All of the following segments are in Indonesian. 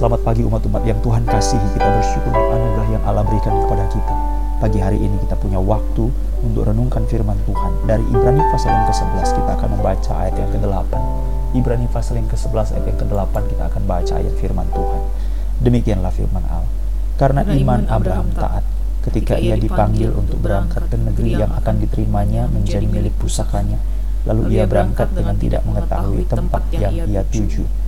Selamat pagi umat-umat yang Tuhan kasihi. Kita bersyukur untuk anugerah yang Allah berikan kepada kita. Pagi hari ini kita punya waktu untuk renungkan firman Tuhan. Dari Ibrani pasal yang ke-11 kita akan membaca ayat yang ke-8. Ibrani pasal yang ke-11 ayat yang ke-8 kita akan baca ayat firman Tuhan. Demikianlah firman Allah. Karena iman Abraham taat ketika ia dipanggil untuk berangkat ke negeri yang akan diterimanya menjadi milik pusakanya. Lalu ia berangkat dengan tidak mengetahui tempat yang ia tuju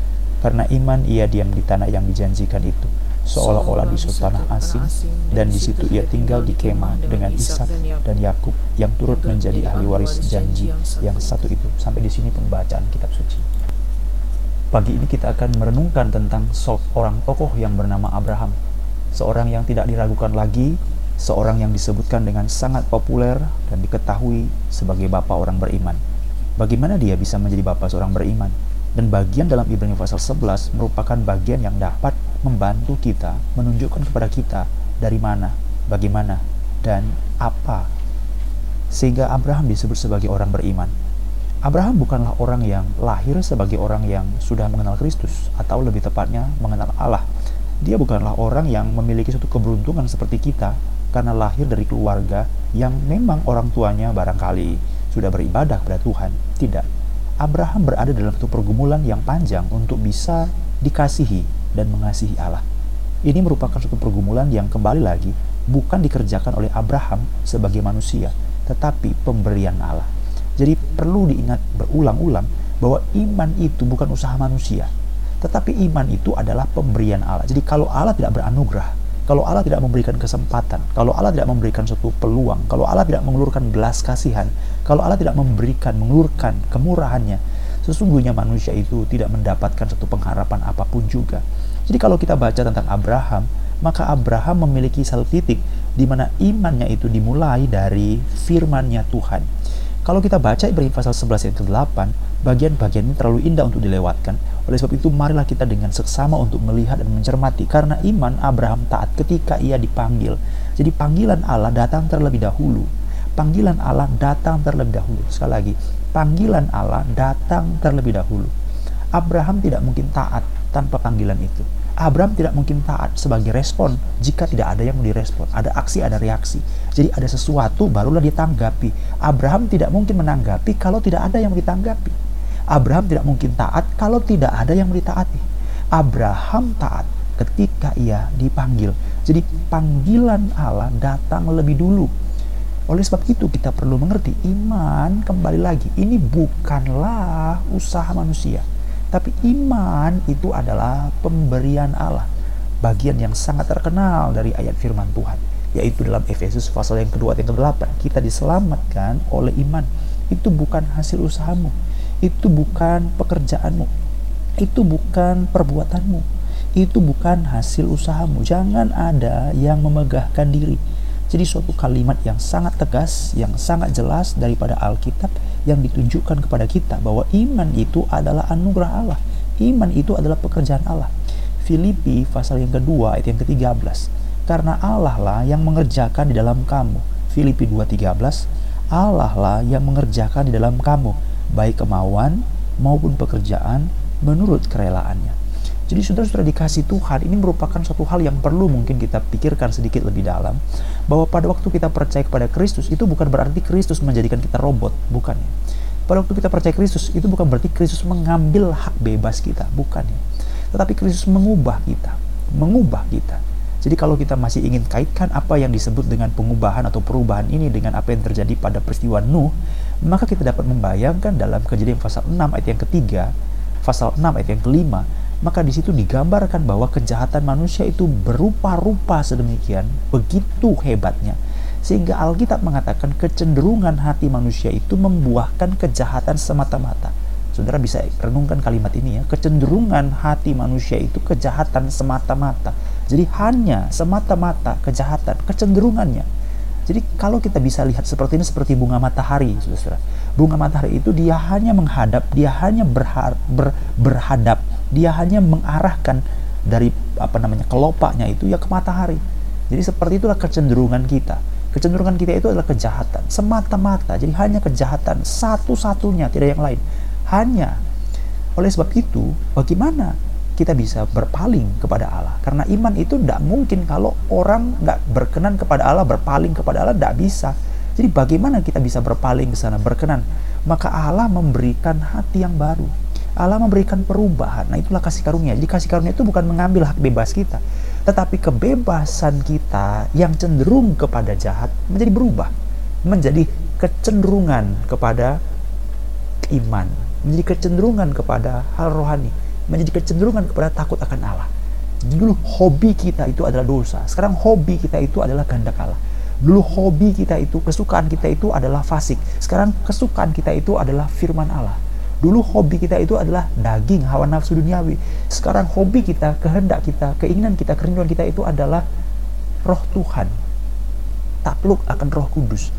karena iman ia diam di tanah yang dijanjikan itu, seolah-olah di suatu tanah asing, dan di situ ia tinggal di kemah dengan Ishak dan Yakub yang turut menjadi ahli waris janji yang satu itu. Sampai di sini pembacaan kitab suci. Pagi ini kita akan merenungkan tentang seorang tokoh yang bernama Abraham, seorang yang tidak diragukan lagi, seorang yang disebutkan dengan sangat populer dan diketahui sebagai bapak orang beriman. Bagaimana dia bisa menjadi bapak seorang beriman? Dan bagian dalam Ibrani pasal 11 merupakan bagian yang dapat membantu kita, menunjukkan kepada kita dari mana, bagaimana, dan apa. Sehingga Abraham disebut sebagai orang beriman. Abraham bukanlah orang yang lahir sebagai orang yang sudah mengenal Kristus, atau lebih tepatnya mengenal Allah. Dia bukanlah orang yang memiliki suatu keberuntungan seperti kita, karena lahir dari keluarga yang memang orang tuanya barangkali sudah beribadah kepada Tuhan. Tidak, Abraham berada dalam satu pergumulan yang panjang untuk bisa dikasihi dan mengasihi Allah. Ini merupakan suatu pergumulan yang kembali lagi bukan dikerjakan oleh Abraham sebagai manusia, tetapi pemberian Allah. Jadi perlu diingat berulang-ulang bahwa iman itu bukan usaha manusia, tetapi iman itu adalah pemberian Allah. Jadi kalau Allah tidak beranugerah, kalau Allah tidak memberikan kesempatan, kalau Allah tidak memberikan suatu peluang, kalau Allah tidak mengulurkan belas kasihan, kalau Allah tidak memberikan, mengulurkan kemurahannya, sesungguhnya manusia itu tidak mendapatkan satu pengharapan apa pun juga. Jadi kalau kita baca tentang Abraham, maka Abraham memiliki satu titik di mana imannya itu dimulai dari firmannya Tuhan. Kalau kita baca Ibrani pasal 11 ayat ke-8, bagian-bagian ini terlalu indah untuk dilewatkan. Oleh sebab itu, marilah kita dengan seksama untuk melihat dan mencermati. Karena iman Abraham taat ketika ia dipanggil. Jadi panggilan Allah datang terlebih dahulu. Panggilan Allah datang terlebih dahulu. Sekali lagi, panggilan Allah datang terlebih dahulu. Abraham tidak mungkin taat tanpa panggilan itu. Abraham tidak mungkin taat sebagai respon jika tidak ada yang direspon. Ada aksi, ada reaksi. Jadi ada sesuatu barulah ditanggapi. Abraham tidak mungkin menanggapi kalau tidak ada yang ditanggapi. Abraham tidak mungkin taat kalau tidak ada yang ditaati. Abraham taat ketika ia dipanggil. Jadi panggilan Allah datang lebih dulu. Oleh sebab itu kita perlu mengerti iman kembali lagi. Ini bukanlah usaha manusia tapi iman itu adalah pemberian Allah. Bagian yang sangat terkenal dari ayat firman Tuhan. Yaitu dalam Efesus pasal yang kedua yang ke-8. Kita diselamatkan oleh iman. Itu bukan hasil usahamu. Itu bukan pekerjaanmu. Itu bukan perbuatanmu. Itu bukan hasil usahamu. Jangan ada yang memegahkan diri jadi suatu kalimat yang sangat tegas, yang sangat jelas daripada Alkitab yang ditunjukkan kepada kita bahwa iman itu adalah anugerah Allah. Iman itu adalah pekerjaan Allah. Filipi pasal yang kedua ayat yang ke-13. Karena Allah lah yang mengerjakan di dalam kamu. Filipi 2:13. Allah lah yang mengerjakan di dalam kamu baik kemauan maupun pekerjaan menurut kerelaannya. Jadi saudara-saudara dikasih Tuhan ini merupakan suatu hal yang perlu mungkin kita pikirkan sedikit lebih dalam bahwa pada waktu kita percaya kepada Kristus itu bukan berarti Kristus menjadikan kita robot, bukan ya. Pada waktu kita percaya Kristus itu bukan berarti Kristus mengambil hak bebas kita, bukan ya. Tetapi Kristus mengubah kita, mengubah kita. Jadi kalau kita masih ingin kaitkan apa yang disebut dengan pengubahan atau perubahan ini dengan apa yang terjadi pada peristiwa Nuh, maka kita dapat membayangkan dalam kejadian pasal 6 ayat yang ketiga, pasal 6 ayat yang kelima, maka di situ digambarkan bahwa kejahatan manusia itu berupa-rupa sedemikian begitu hebatnya sehingga Alkitab mengatakan kecenderungan hati manusia itu membuahkan kejahatan semata-mata. Saudara bisa renungkan kalimat ini ya, kecenderungan hati manusia itu kejahatan semata-mata. Jadi hanya semata-mata kejahatan, kecenderungannya. Jadi kalau kita bisa lihat seperti ini seperti bunga matahari, saudara. Bunga matahari itu dia hanya menghadap, dia hanya berhar, ber, berhadap dia hanya mengarahkan dari apa namanya kelopaknya itu ya ke matahari. Jadi seperti itulah kecenderungan kita. Kecenderungan kita itu adalah kejahatan semata-mata. Jadi hanya kejahatan satu-satunya, tidak yang lain. Hanya oleh sebab itu, bagaimana kita bisa berpaling kepada Allah. Karena iman itu tidak mungkin kalau orang nggak berkenan kepada Allah, berpaling kepada Allah tidak bisa. Jadi bagaimana kita bisa berpaling ke sana, berkenan? Maka Allah memberikan hati yang baru. Allah memberikan perubahan. Nah itulah kasih karunia. Jadi kasih karunia itu bukan mengambil hak bebas kita. Tetapi kebebasan kita yang cenderung kepada jahat menjadi berubah. Menjadi kecenderungan kepada iman. Menjadi kecenderungan kepada hal rohani menjadi kecenderungan kepada takut akan Allah. Dulu hobi kita itu adalah dosa. Sekarang hobi kita itu adalah kehendak Allah. Dulu hobi kita itu, kesukaan kita itu adalah fasik. Sekarang kesukaan kita itu adalah firman Allah. Dulu hobi kita itu adalah daging, hawa nafsu duniawi. Sekarang hobi kita, kehendak kita, keinginan kita, kerinduan kita itu adalah roh Tuhan. Takluk akan roh kudus.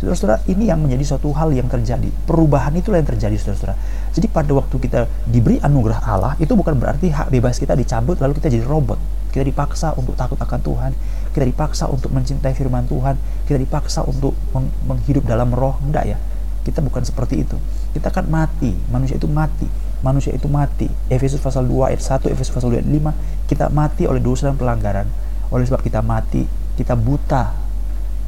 Saudara-saudara, ini yang menjadi suatu hal yang terjadi. Perubahan itulah yang terjadi, saudara-saudara. Jadi pada waktu kita diberi anugerah Allah, itu bukan berarti hak bebas kita dicabut lalu kita jadi robot. Kita dipaksa untuk takut akan Tuhan, kita dipaksa untuk mencintai firman Tuhan, kita dipaksa untuk meng menghidup dalam roh. Enggak ya. Kita bukan seperti itu. Kita akan mati, manusia itu mati. Manusia itu mati. Efesus pasal 2 ayat 1, Efesus pasal 2 ayat 5, kita mati oleh dosa dan pelanggaran. Oleh sebab kita mati, kita buta.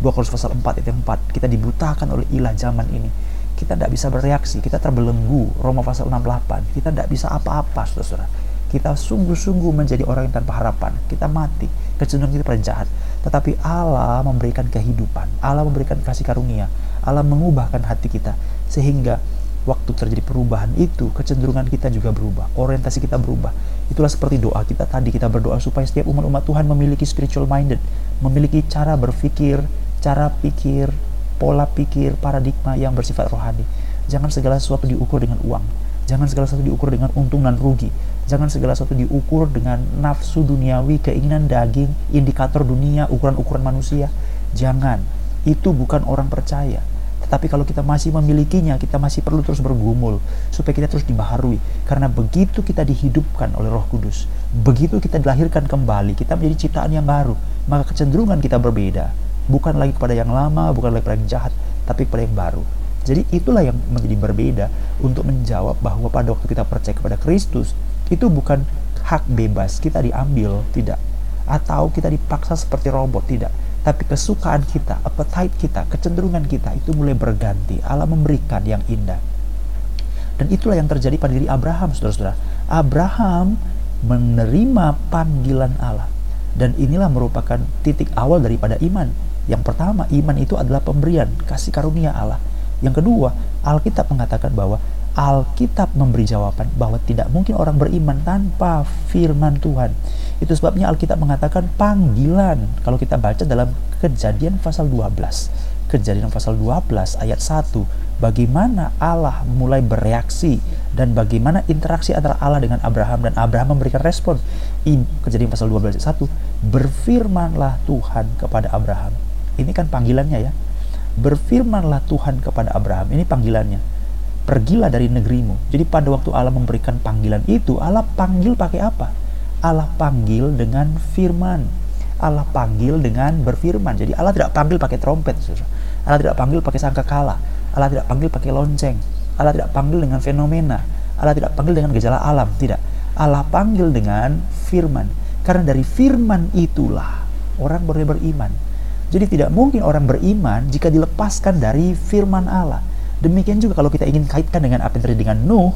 2 Korintus pasal 4 ayat 4 kita dibutakan oleh ilah zaman ini. Kita tidak bisa bereaksi. Kita terbelenggu. Roma pasal 68 kita tidak bisa apa-apa saudara kita sungguh-sungguh menjadi orang yang tanpa harapan. Kita mati. Kecenderungan kita pada jahat. Tetapi Allah memberikan kehidupan. Allah memberikan kasih karunia. Allah mengubahkan hati kita. Sehingga waktu terjadi perubahan itu kecenderungan kita juga berubah orientasi kita berubah itulah seperti doa kita tadi kita berdoa supaya setiap umat-umat Tuhan memiliki spiritual minded memiliki cara berpikir cara pikir, pola pikir, paradigma yang bersifat rohani. Jangan segala sesuatu diukur dengan uang. Jangan segala sesuatu diukur dengan untung dan rugi. Jangan segala sesuatu diukur dengan nafsu duniawi, keinginan daging, indikator dunia, ukuran-ukuran manusia. Jangan. Itu bukan orang percaya. Tetapi kalau kita masih memilikinya, kita masih perlu terus bergumul supaya kita terus dibaharui. Karena begitu kita dihidupkan oleh Roh Kudus, begitu kita dilahirkan kembali, kita menjadi ciptaan yang baru, maka kecenderungan kita berbeda bukan lagi kepada yang lama, bukan lagi kepada yang jahat, tapi kepada yang baru. Jadi itulah yang menjadi berbeda untuk menjawab bahwa pada waktu kita percaya kepada Kristus, itu bukan hak bebas kita diambil, tidak. Atau kita dipaksa seperti robot, tidak. Tapi kesukaan kita, appetite kita, kecenderungan kita itu mulai berganti. Allah memberikan yang indah. Dan itulah yang terjadi pada diri Abraham, saudara-saudara. Abraham menerima panggilan Allah. Dan inilah merupakan titik awal daripada iman yang pertama, iman itu adalah pemberian, kasih karunia Allah. Yang kedua, Alkitab mengatakan bahwa Alkitab memberi jawaban bahwa tidak mungkin orang beriman tanpa firman Tuhan. Itu sebabnya Alkitab mengatakan panggilan. Kalau kita baca dalam Kejadian pasal 12. Kejadian pasal 12 ayat 1. Bagaimana Allah mulai bereaksi dan bagaimana interaksi antara Allah dengan Abraham dan Abraham memberikan respon. Kejadian pasal 12 ayat 1. Berfirmanlah Tuhan kepada Abraham ini kan panggilannya ya. Berfirmanlah Tuhan kepada Abraham. Ini panggilannya. Pergilah dari negerimu. Jadi pada waktu Allah memberikan panggilan itu, Allah panggil pakai apa? Allah panggil dengan firman. Allah panggil dengan berfirman. Jadi Allah tidak panggil pakai trompet. Allah tidak panggil pakai sangkakala. Allah tidak panggil pakai lonceng. Allah tidak panggil dengan fenomena. Allah tidak panggil dengan gejala alam. Tidak. Allah panggil dengan firman. Karena dari firman itulah orang boleh beriman. Jadi tidak mungkin orang beriman jika dilepaskan dari firman Allah. Demikian juga kalau kita ingin kaitkan dengan apa yang terjadi dengan Nuh,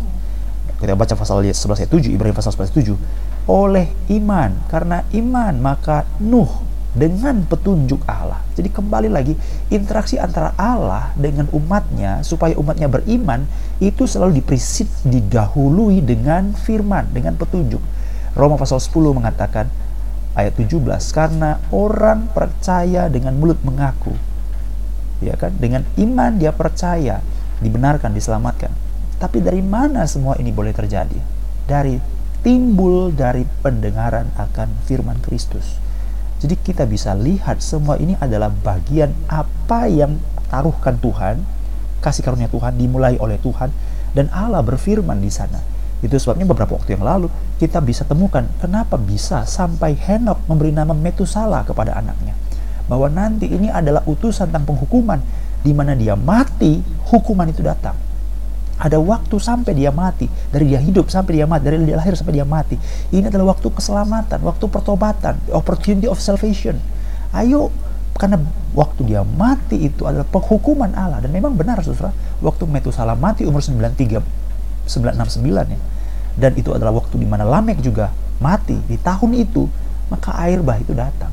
kita baca pasal 11 ayat 7, Ibrahim pasal 11 ayat 7, oleh iman, karena iman maka Nuh dengan petunjuk Allah. Jadi kembali lagi, interaksi antara Allah dengan umatnya, supaya umatnya beriman, itu selalu diprisit, didahului dengan firman, dengan petunjuk. Roma pasal 10 mengatakan, ayat 17 karena orang percaya dengan mulut mengaku ya kan dengan iman dia percaya dibenarkan diselamatkan. Tapi dari mana semua ini boleh terjadi? Dari timbul dari pendengaran akan firman Kristus. Jadi kita bisa lihat semua ini adalah bagian apa yang taruhkan Tuhan kasih karunia Tuhan dimulai oleh Tuhan dan Allah berfirman di sana. Itu sebabnya beberapa waktu yang lalu kita bisa temukan kenapa bisa sampai Henok memberi nama Metusala kepada anaknya. Bahwa nanti ini adalah utusan tentang penghukuman di mana dia mati, hukuman itu datang. Ada waktu sampai dia mati, dari dia hidup sampai dia mati, dari dia lahir sampai dia mati. Ini adalah waktu keselamatan, waktu pertobatan, opportunity of salvation. Ayo, karena waktu dia mati itu adalah penghukuman Allah. Dan memang benar saudara. Waktu Metusalah mati umur 93 969 ya. Dan itu adalah waktu di mana Lamek juga mati. Di tahun itu maka air bah itu datang.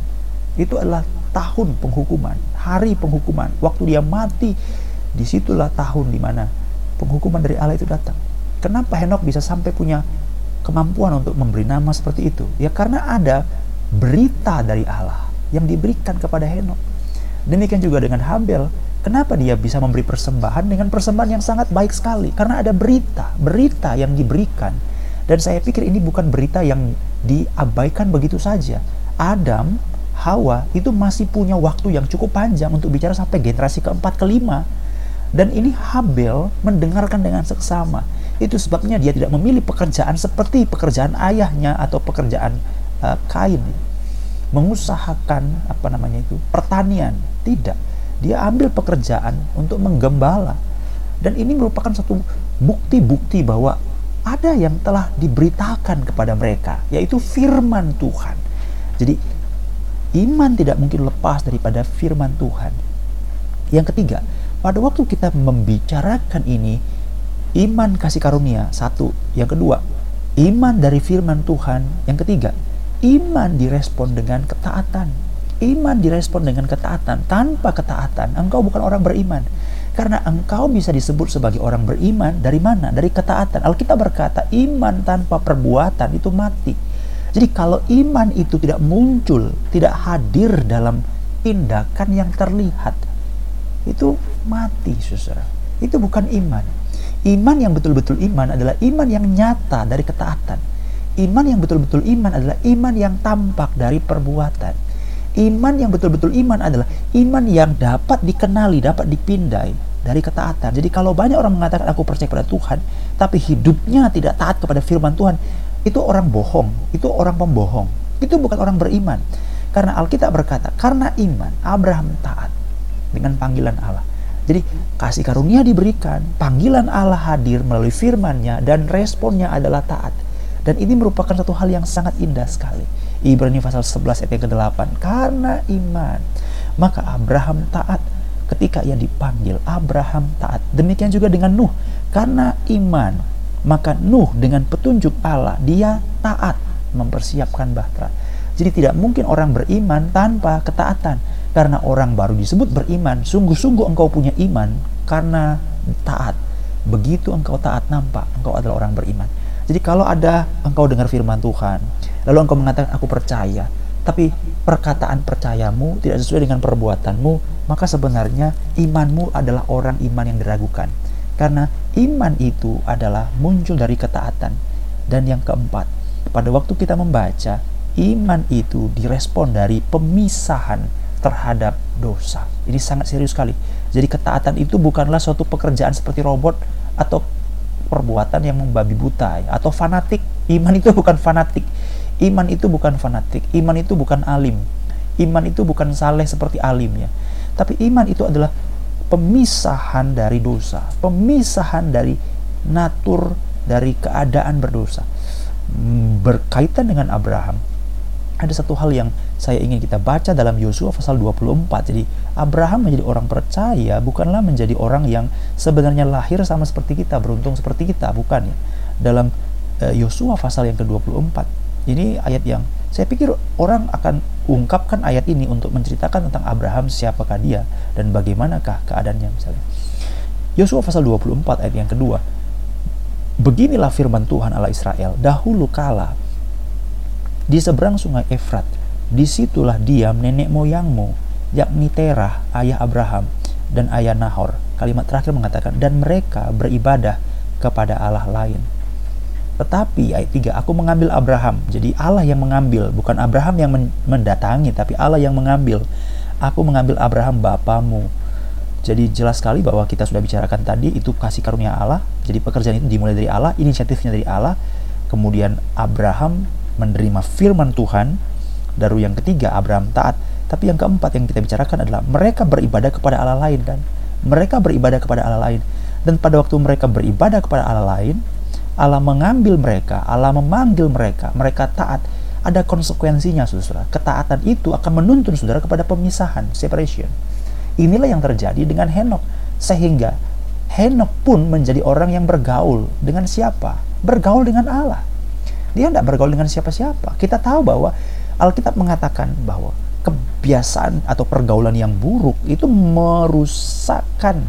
Itu adalah tahun penghukuman hari penghukuman waktu dia mati di situlah tahun di mana penghukuman dari Allah itu datang. Kenapa Henok bisa sampai punya kemampuan untuk memberi nama seperti itu? Ya karena ada berita dari Allah yang diberikan kepada Henok. Demikian juga dengan Habel. Kenapa dia bisa memberi persembahan dengan persembahan yang sangat baik sekali? Karena ada berita, berita yang diberikan. Dan saya pikir ini bukan berita yang diabaikan begitu saja. Adam, Hawa itu masih punya waktu yang cukup panjang untuk bicara sampai generasi keempat, kelima dan ini Habel mendengarkan dengan seksama. Itu sebabnya dia tidak memilih pekerjaan seperti pekerjaan ayahnya atau pekerjaan uh, Kain. Mengusahakan apa namanya itu pertanian. Tidak. Dia ambil pekerjaan untuk menggembala. Dan ini merupakan satu bukti-bukti bahwa ada yang telah diberitakan kepada mereka, yaitu firman Tuhan. Jadi iman tidak mungkin lepas daripada firman Tuhan. Yang ketiga, pada waktu kita membicarakan ini, iman kasih karunia, satu. Yang kedua, iman dari firman Tuhan. Yang ketiga, iman direspon dengan ketaatan. Iman direspon dengan ketaatan. Tanpa ketaatan, engkau bukan orang beriman. Karena engkau bisa disebut sebagai orang beriman dari mana? Dari ketaatan. Alkitab berkata, iman tanpa perbuatan itu mati. Jadi kalau iman itu tidak muncul, tidak hadir dalam tindakan yang terlihat, itu mati saudara. Itu bukan iman. Iman yang betul-betul iman adalah iman yang nyata dari ketaatan. Iman yang betul-betul iman adalah iman yang tampak dari perbuatan. Iman yang betul-betul iman adalah iman yang dapat dikenali dapat dipindai dari ketaatan. Jadi kalau banyak orang mengatakan aku percaya kepada Tuhan tapi hidupnya tidak taat kepada firman Tuhan itu orang bohong itu orang pembohong itu bukan orang beriman karena Alkitab berkata karena iman Abraham taat dengan panggilan Allah. Jadi kasih karunia diberikan, panggilan Allah hadir melalui firman-Nya dan responnya adalah taat. Dan ini merupakan satu hal yang sangat indah sekali. Ibrani pasal 11 ayat yang ke-8. Karena iman, maka Abraham taat ketika ia dipanggil. Abraham taat. Demikian juga dengan Nuh. Karena iman, maka Nuh dengan petunjuk Allah, dia taat mempersiapkan bahtera. Jadi tidak mungkin orang beriman tanpa ketaatan. Karena orang baru disebut beriman, sungguh-sungguh engkau punya iman karena taat. Begitu engkau taat nampak, engkau adalah orang beriman. Jadi kalau ada engkau dengar firman Tuhan, lalu engkau mengatakan aku percaya, tapi perkataan percayamu tidak sesuai dengan perbuatanmu, maka sebenarnya imanmu adalah orang iman yang diragukan. Karena iman itu adalah muncul dari ketaatan. Dan yang keempat, pada waktu kita membaca, iman itu direspon dari pemisahan terhadap dosa. Ini sangat serius sekali. Jadi ketaatan itu bukanlah suatu pekerjaan seperti robot atau perbuatan yang membabi buta ya, atau fanatik. Iman itu bukan fanatik. Iman itu bukan fanatik. Iman itu bukan alim. Iman itu bukan saleh seperti alim ya. Tapi iman itu adalah pemisahan dari dosa, pemisahan dari natur dari keadaan berdosa. Berkaitan dengan Abraham, ada satu hal yang saya ingin kita baca dalam Yosua pasal 24. Jadi Abraham menjadi orang percaya bukanlah menjadi orang yang sebenarnya lahir sama seperti kita, beruntung seperti kita, bukan ya. Dalam eh, Yosua pasal yang ke-24. Ini ayat yang saya pikir orang akan ungkapkan ayat ini untuk menceritakan tentang Abraham siapakah dia dan bagaimanakah keadaannya misalnya. Yosua pasal 24 ayat yang kedua. Beginilah firman Tuhan Allah Israel, dahulu kala di seberang sungai Efrat. Di situlah diam nenek moyangmu, yakni Terah, ayah Abraham, dan ayah Nahor. Kalimat terakhir mengatakan, dan mereka beribadah kepada Allah lain. Tetapi ayat 3, aku mengambil Abraham. Jadi Allah yang mengambil, bukan Abraham yang mendatangi, tapi Allah yang mengambil. Aku mengambil Abraham bapamu. Jadi jelas sekali bahwa kita sudah bicarakan tadi itu kasih karunia Allah. Jadi pekerjaan itu dimulai dari Allah, inisiatifnya dari Allah. Kemudian Abraham menerima firman Tuhan. Daru yang ketiga, Abraham taat. Tapi yang keempat yang kita bicarakan adalah mereka beribadah kepada Allah lain dan mereka beribadah kepada Allah lain. Dan pada waktu mereka beribadah kepada Allah lain, Allah mengambil mereka, Allah memanggil mereka, mereka taat. Ada konsekuensinya, saudara. Ketaatan itu akan menuntun saudara kepada pemisahan, separation. Inilah yang terjadi dengan Henok. Sehingga Henok pun menjadi orang yang bergaul dengan siapa? Bergaul dengan Allah. Dia tidak bergaul dengan siapa-siapa. Kita tahu bahwa Alkitab mengatakan bahwa kebiasaan atau pergaulan yang buruk itu merusakkan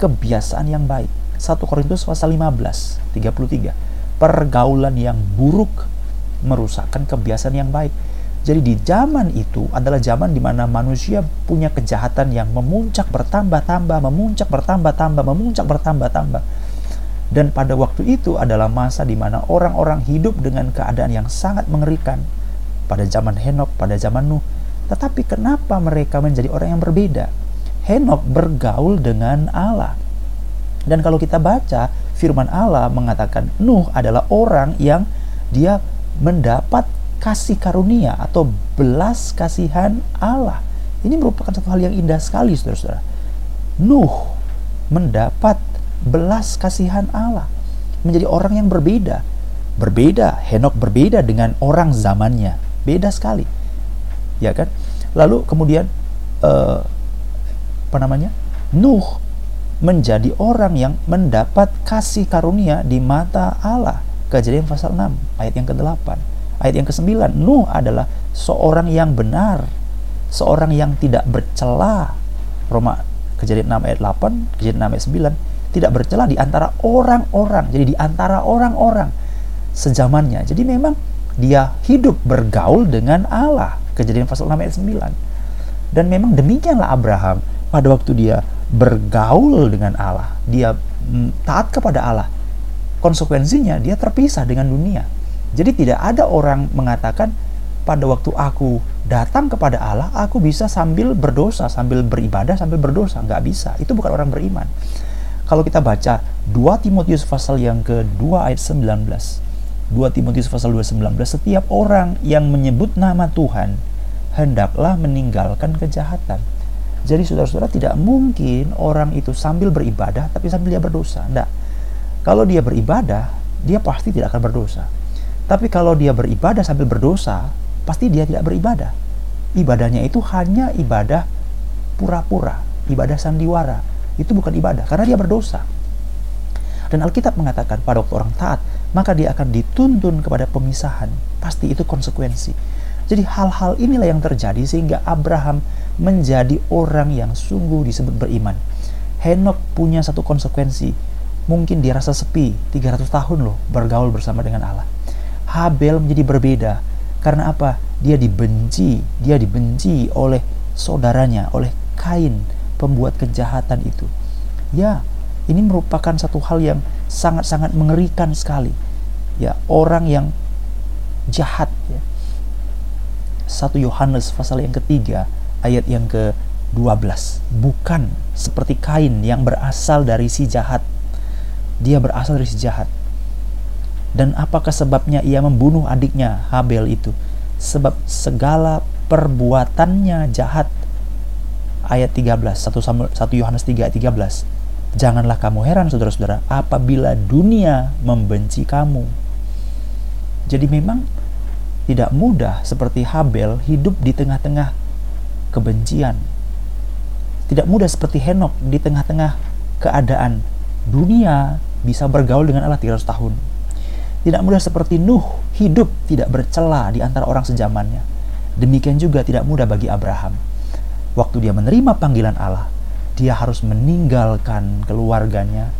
kebiasaan yang baik. 1 Korintus pasal 15, 33. Pergaulan yang buruk merusakkan kebiasaan yang baik. Jadi di zaman itu adalah zaman di mana manusia punya kejahatan yang memuncak bertambah-tambah, memuncak bertambah-tambah, memuncak bertambah-tambah. Dan pada waktu itu adalah masa di mana orang-orang hidup dengan keadaan yang sangat mengerikan. Pada zaman Henok, pada zaman Nuh. Tetapi kenapa mereka menjadi orang yang berbeda? Henok bergaul dengan Allah. Dan kalau kita baca, firman Allah mengatakan Nuh adalah orang yang dia mendapat kasih karunia atau belas kasihan Allah. Ini merupakan satu hal yang indah sekali, saudara-saudara. Nuh mendapat belas kasihan Allah. Menjadi orang yang berbeda. Berbeda, Henok berbeda dengan orang zamannya. Beda sekali. Ya kan? Lalu kemudian uh, apa namanya? Nuh menjadi orang yang mendapat kasih karunia di mata Allah. Kejadian pasal 6 ayat yang ke-8. Ayat yang ke-9, Nuh adalah seorang yang benar, seorang yang tidak bercela. Roma Kejadian 6 ayat 8, Kejadian 6 ayat 9, tidak bercela di antara orang-orang. Jadi di antara orang-orang sejamannya. Jadi memang dia hidup bergaul dengan Allah. Kejadian pasal 6 ayat 9. Dan memang demikianlah Abraham pada waktu dia bergaul dengan Allah, dia taat kepada Allah, konsekuensinya dia terpisah dengan dunia. Jadi tidak ada orang mengatakan pada waktu aku datang kepada Allah, aku bisa sambil berdosa, sambil beribadah, sambil berdosa. Nggak bisa. Itu bukan orang beriman. Kalau kita baca 2 Timotius pasal yang ke-2 ayat 19. 2 Timotius pasal 2 19. Setiap orang yang menyebut nama Tuhan, hendaklah meninggalkan kejahatan jadi saudara-saudara tidak mungkin orang itu sambil beribadah tapi sambil dia berdosa. Tidak. Kalau dia beribadah, dia pasti tidak akan berdosa. Tapi kalau dia beribadah sambil berdosa, pasti dia tidak beribadah. Ibadahnya itu hanya ibadah pura-pura, ibadah sandiwara. Itu bukan ibadah karena dia berdosa. Dan Alkitab mengatakan pada waktu orang taat, maka dia akan dituntun kepada pemisahan. Pasti itu konsekuensi. Jadi hal-hal inilah yang terjadi sehingga Abraham menjadi orang yang sungguh disebut beriman. Henok punya satu konsekuensi. Mungkin dia rasa sepi 300 tahun loh bergaul bersama dengan Allah. Habel menjadi berbeda. Karena apa? Dia dibenci. Dia dibenci oleh saudaranya, oleh Kain, pembuat kejahatan itu. Ya, ini merupakan satu hal yang sangat-sangat mengerikan sekali. Ya, orang yang jahat ya. 1 Yohanes pasal yang ketiga ayat yang ke-12. Bukan seperti Kain yang berasal dari si jahat. Dia berasal dari si jahat. Dan apakah sebabnya ia membunuh adiknya Habel itu? Sebab segala perbuatannya jahat. Ayat 13, 1, 1 Yohanes 3 ayat 13. Janganlah kamu heran saudara-saudara apabila dunia membenci kamu. Jadi memang tidak mudah seperti Habel hidup di tengah-tengah kebencian. Tidak mudah seperti Henok di tengah-tengah keadaan dunia bisa bergaul dengan Allah 300 tahun. Tidak mudah seperti Nuh hidup tidak bercela di antara orang sejamannya. Demikian juga tidak mudah bagi Abraham. Waktu dia menerima panggilan Allah, dia harus meninggalkan keluarganya,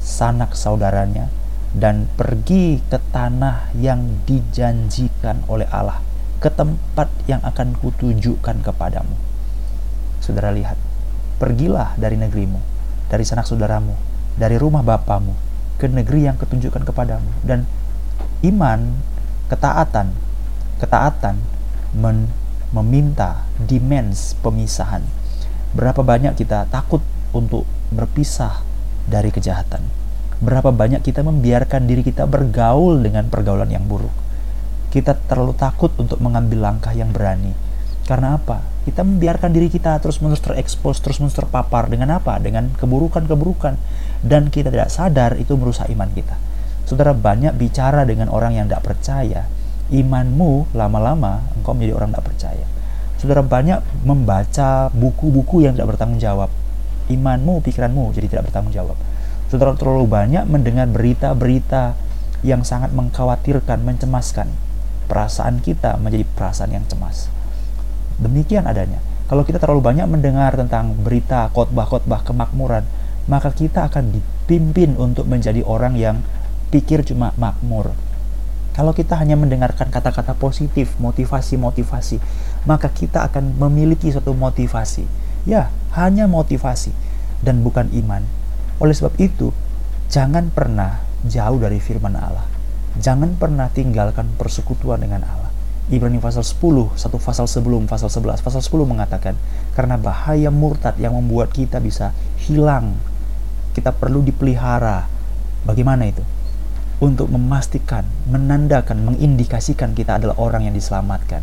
sanak saudaranya, dan pergi ke tanah yang dijanjikan oleh Allah ke tempat yang akan kutunjukkan kepadamu. Saudara lihat, pergilah dari negerimu, dari sanak saudaramu, dari rumah bapamu, ke negeri yang kutunjukkan kepadamu. Dan iman, ketaatan, ketaatan men meminta demands pemisahan. Berapa banyak kita takut untuk berpisah dari kejahatan. Berapa banyak kita membiarkan diri kita bergaul dengan pergaulan yang buruk kita terlalu takut untuk mengambil langkah yang berani. Karena apa? Kita membiarkan diri kita terus-menerus terekspos, terus-menerus terpapar dengan apa? Dengan keburukan-keburukan, dan kita tidak sadar itu merusak iman kita. Saudara banyak bicara dengan orang yang tidak percaya, imanmu lama-lama engkau menjadi orang tidak percaya. Saudara banyak membaca buku-buku yang tidak bertanggung jawab, imanmu, pikiranmu jadi tidak bertanggung jawab. Saudara terlalu banyak mendengar berita-berita yang sangat mengkhawatirkan, mencemaskan. Perasaan kita menjadi perasaan yang cemas. Demikian adanya. Kalau kita terlalu banyak mendengar tentang berita, khotbah-khotbah kemakmuran, maka kita akan dipimpin untuk menjadi orang yang pikir cuma makmur. Kalau kita hanya mendengarkan kata-kata positif, motivasi-motivasi, maka kita akan memiliki suatu motivasi. Ya, hanya motivasi dan bukan iman. Oleh sebab itu, jangan pernah jauh dari firman Allah. Jangan pernah tinggalkan persekutuan dengan Allah. Ibrani pasal 10, satu pasal sebelum pasal 11. Pasal 10 mengatakan, karena bahaya murtad yang membuat kita bisa hilang. Kita perlu dipelihara. Bagaimana itu? Untuk memastikan, menandakan, mengindikasikan kita adalah orang yang diselamatkan.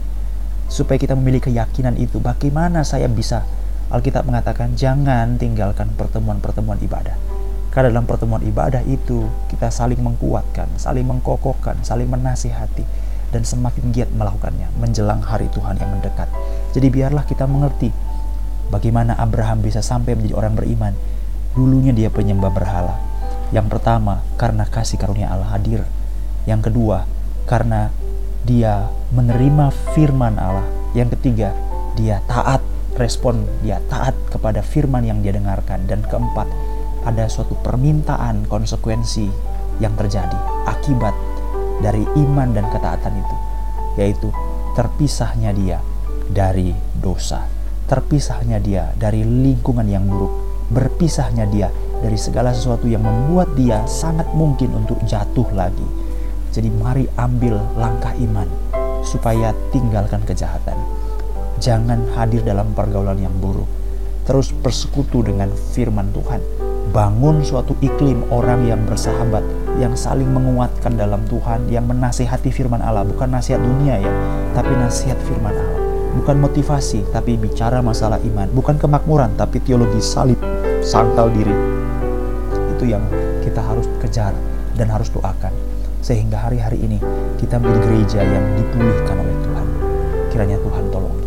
Supaya kita memiliki keyakinan itu, bagaimana saya bisa Alkitab mengatakan jangan tinggalkan pertemuan-pertemuan ibadah. Karena dalam pertemuan ibadah itu kita saling mengkuatkan, saling mengkokohkan, saling menasihati dan semakin giat melakukannya menjelang hari Tuhan yang mendekat. Jadi biarlah kita mengerti bagaimana Abraham bisa sampai menjadi orang beriman. Dulunya dia penyembah berhala. Yang pertama, karena kasih karunia Allah hadir. Yang kedua, karena dia menerima firman Allah. Yang ketiga, dia taat respon dia taat kepada firman yang dia dengarkan dan keempat ada suatu permintaan konsekuensi yang terjadi akibat dari iman dan ketaatan itu yaitu terpisahnya dia dari dosa terpisahnya dia dari lingkungan yang buruk berpisahnya dia dari segala sesuatu yang membuat dia sangat mungkin untuk jatuh lagi jadi mari ambil langkah iman supaya tinggalkan kejahatan Jangan hadir dalam pergaulan yang buruk. Terus persekutu dengan firman Tuhan. Bangun suatu iklim orang yang bersahabat, yang saling menguatkan dalam Tuhan, yang menasihati firman Allah, bukan nasihat dunia ya, tapi nasihat firman Allah. Bukan motivasi, tapi bicara masalah iman. Bukan kemakmuran, tapi teologi salib, sangkal diri. Itu yang kita harus kejar dan harus doakan. Sehingga hari-hari ini kita menjadi gereja yang dipulihkan oleh Tuhan. Kiranya Tuhan tolong